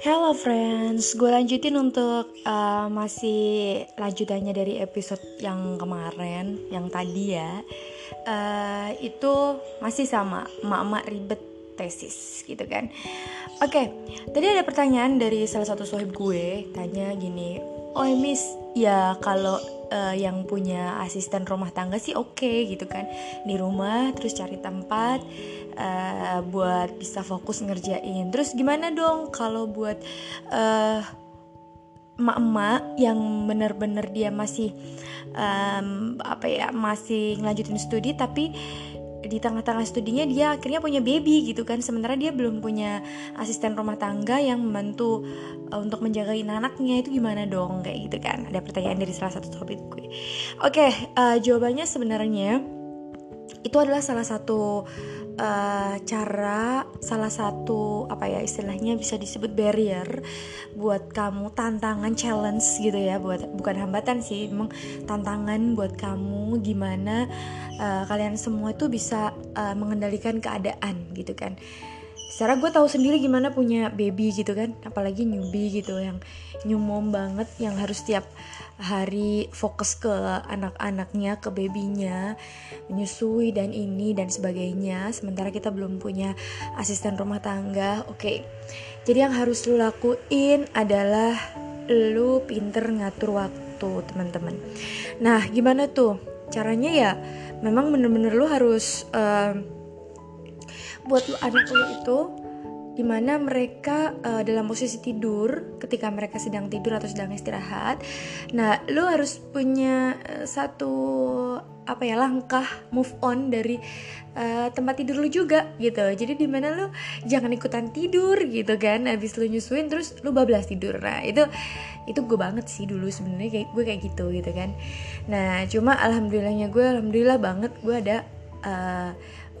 Hello friends, gue lanjutin untuk uh, masih lanjutannya dari episode yang kemarin, yang tadi ya. Uh, itu masih sama, emak-emak ribet tesis gitu kan. Oke, okay, tadi ada pertanyaan dari salah satu sohib gue, tanya gini, oh miss, ya kalau uh, yang punya asisten rumah tangga sih oke okay, gitu kan, di rumah terus cari tempat uh, buat bisa fokus ngerjain. Terus gimana dong kalau buat uh, emak-emak yang bener-bener dia masih um, apa ya masih ngelanjutin studi tapi di tengah-tengah studinya dia akhirnya punya baby gitu kan. Sementara dia belum punya asisten rumah tangga yang membantu uh, untuk menjagain anaknya. Itu gimana dong? Kayak gitu kan. Ada pertanyaan dari salah satu topik gue. Oke uh, jawabannya sebenarnya itu adalah salah satu uh, cara salah satu apa ya istilahnya bisa disebut barrier buat kamu tantangan challenge gitu ya buat bukan hambatan sih emang tantangan buat kamu gimana uh, kalian semua itu bisa uh, mengendalikan keadaan gitu kan secara gue tahu sendiri gimana punya baby gitu kan. Apalagi newbie gitu yang new mom banget yang harus tiap hari fokus ke anak-anaknya ke babynya menyusui dan ini dan sebagainya. Sementara kita belum punya asisten rumah tangga oke. Okay. jadi yang harus lu lakuin adalah lu pinter ngatur waktu teman-teman. Nah gimana tuh? Caranya ya memang bener-bener lu harus uh, buat anak lu itu di mana mereka uh, dalam posisi tidur ketika mereka sedang tidur atau sedang istirahat. Nah, lu harus punya uh, satu apa ya langkah move on dari uh, tempat tidur lu juga gitu. Jadi di mana lu jangan ikutan tidur gitu kan. Habis lu nyusuin terus lu bablas tidur. Nah itu itu gue banget sih dulu sebenarnya kayak gue kayak gitu gitu kan. Nah cuma alhamdulillahnya gue alhamdulillah banget gue ada uh,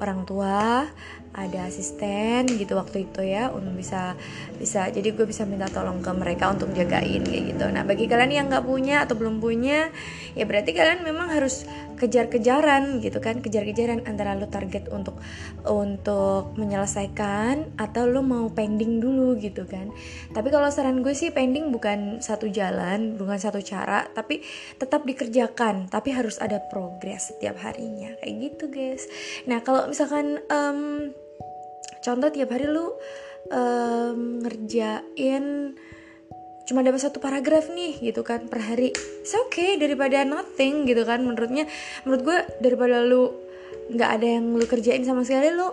orang tua ada asisten gitu waktu itu ya untuk bisa bisa jadi gue bisa minta tolong ke mereka untuk jagain kayak gitu. Nah bagi kalian yang nggak punya atau belum punya ya berarti kalian memang harus kejar-kejaran gitu kan kejar-kejaran antara lo target untuk untuk menyelesaikan atau lo mau pending dulu gitu kan. Tapi kalau saran gue sih pending bukan satu jalan bukan satu cara tapi tetap dikerjakan tapi harus ada progres setiap harinya. Kayak gitu guys. Nah kalau misalkan um, contoh tiap hari lu um, ngerjain cuma dapat satu paragraf nih gitu kan per hari. It's okay daripada nothing gitu kan menurutnya. Menurut gue daripada lu nggak ada yang lu kerjain sama sekali lu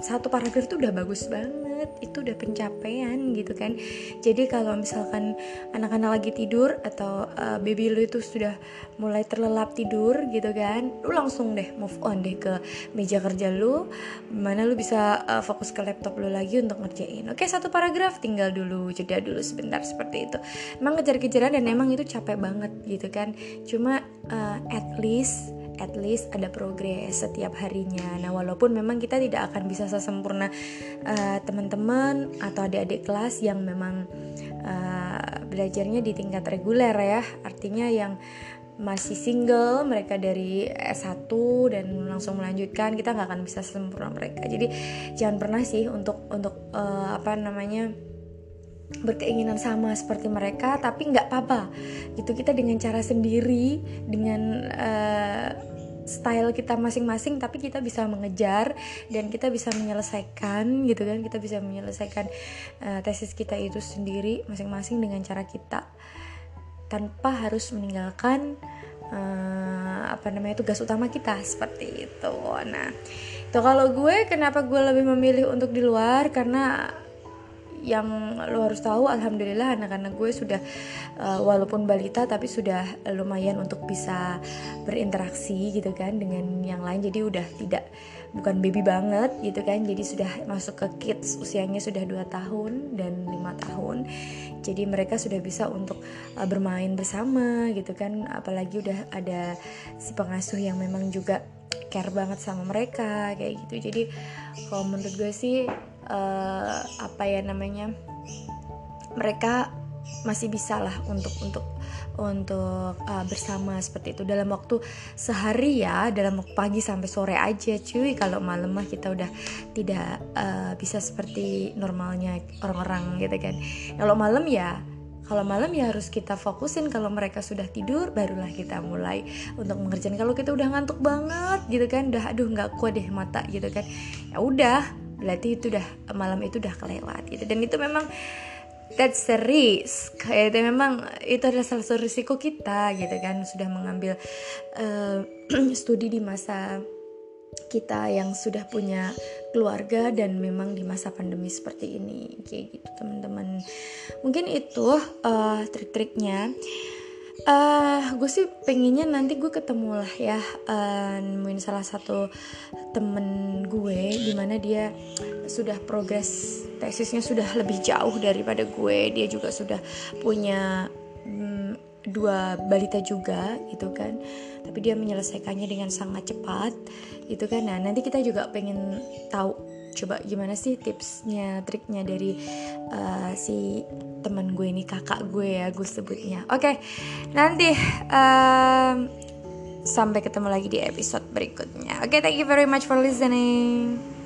satu paragraf itu udah bagus banget itu udah pencapaian gitu kan. Jadi kalau misalkan anak-anak lagi tidur atau uh, baby lu itu sudah mulai terlelap tidur gitu kan lu langsung deh move on deh ke meja kerja lu mana lu bisa uh, fokus ke laptop lu lagi untuk ngerjain. Oke satu paragraf tinggal dulu jeda dulu sebentar seperti itu. Emang kejar-kejaran dan emang itu capek banget gitu kan. Cuma uh, at least at least ada progres setiap harinya. Nah, walaupun memang kita tidak akan bisa sesempurna uh, teman-teman atau adik-adik kelas yang memang uh, belajarnya di tingkat reguler ya, artinya yang masih single mereka dari S1 dan langsung melanjutkan kita nggak akan bisa sempurna mereka. Jadi jangan pernah sih untuk untuk uh, apa namanya berkeinginan sama seperti mereka tapi nggak apa-apa. Gitu kita dengan cara sendiri dengan style kita masing-masing tapi kita bisa mengejar dan kita bisa menyelesaikan gitu kan? Kita bisa menyelesaikan uh, tesis kita itu sendiri masing-masing dengan cara kita tanpa harus meninggalkan uh, apa namanya tugas utama kita seperti itu. Nah itu kalau gue kenapa gue lebih memilih untuk di luar? Karena yang lo harus tahu alhamdulillah anak-anak gue sudah uh, walaupun balita tapi sudah lumayan untuk bisa berinteraksi gitu kan dengan yang lain. Jadi udah tidak bukan baby banget gitu kan. Jadi sudah masuk ke kids usianya sudah 2 tahun dan lima tahun. Jadi mereka sudah bisa untuk uh, bermain bersama gitu kan. Apalagi udah ada si pengasuh yang memang juga care banget sama mereka kayak gitu. Jadi kalau menurut gue sih uh, apa ya namanya mereka masih bisa lah untuk untuk untuk uh, bersama seperti itu. Dalam waktu sehari ya dalam pagi sampai sore aja cuy. Kalau malam mah kita udah tidak uh, bisa seperti normalnya orang-orang gitu kan. Kalau malam ya kalau malam ya harus kita fokusin. Kalau mereka sudah tidur barulah kita mulai untuk mengerjakan. Kalau kita udah ngantuk banget gitu kan udah aduh nggak kuat deh mata gitu kan. Ya udah berarti itu udah malam itu udah kelewat gitu. Dan itu memang that's the risk. Itu memang itu adalah salah satu risiko kita gitu kan. Sudah mengambil uh, studi di masa kita yang sudah punya keluarga dan memang di masa pandemi seperti ini. Kayak gitu teman-teman. Mungkin itu uh, trik-triknya. Uh, gue sih pengennya nanti gue ketemu lah ya uh, nemuin salah satu temen gue di mana dia sudah progres tesisnya sudah lebih jauh daripada gue. Dia juga sudah punya dua balita juga gitu kan. Tapi dia menyelesaikannya dengan sangat cepat gitu kan. Nah nanti kita juga pengen tahu coba gimana sih tipsnya triknya dari uh, si teman gue ini kakak gue ya gue sebutnya. Oke okay, nanti um, sampai ketemu lagi di episode berikutnya. Oke okay, thank you very much for listening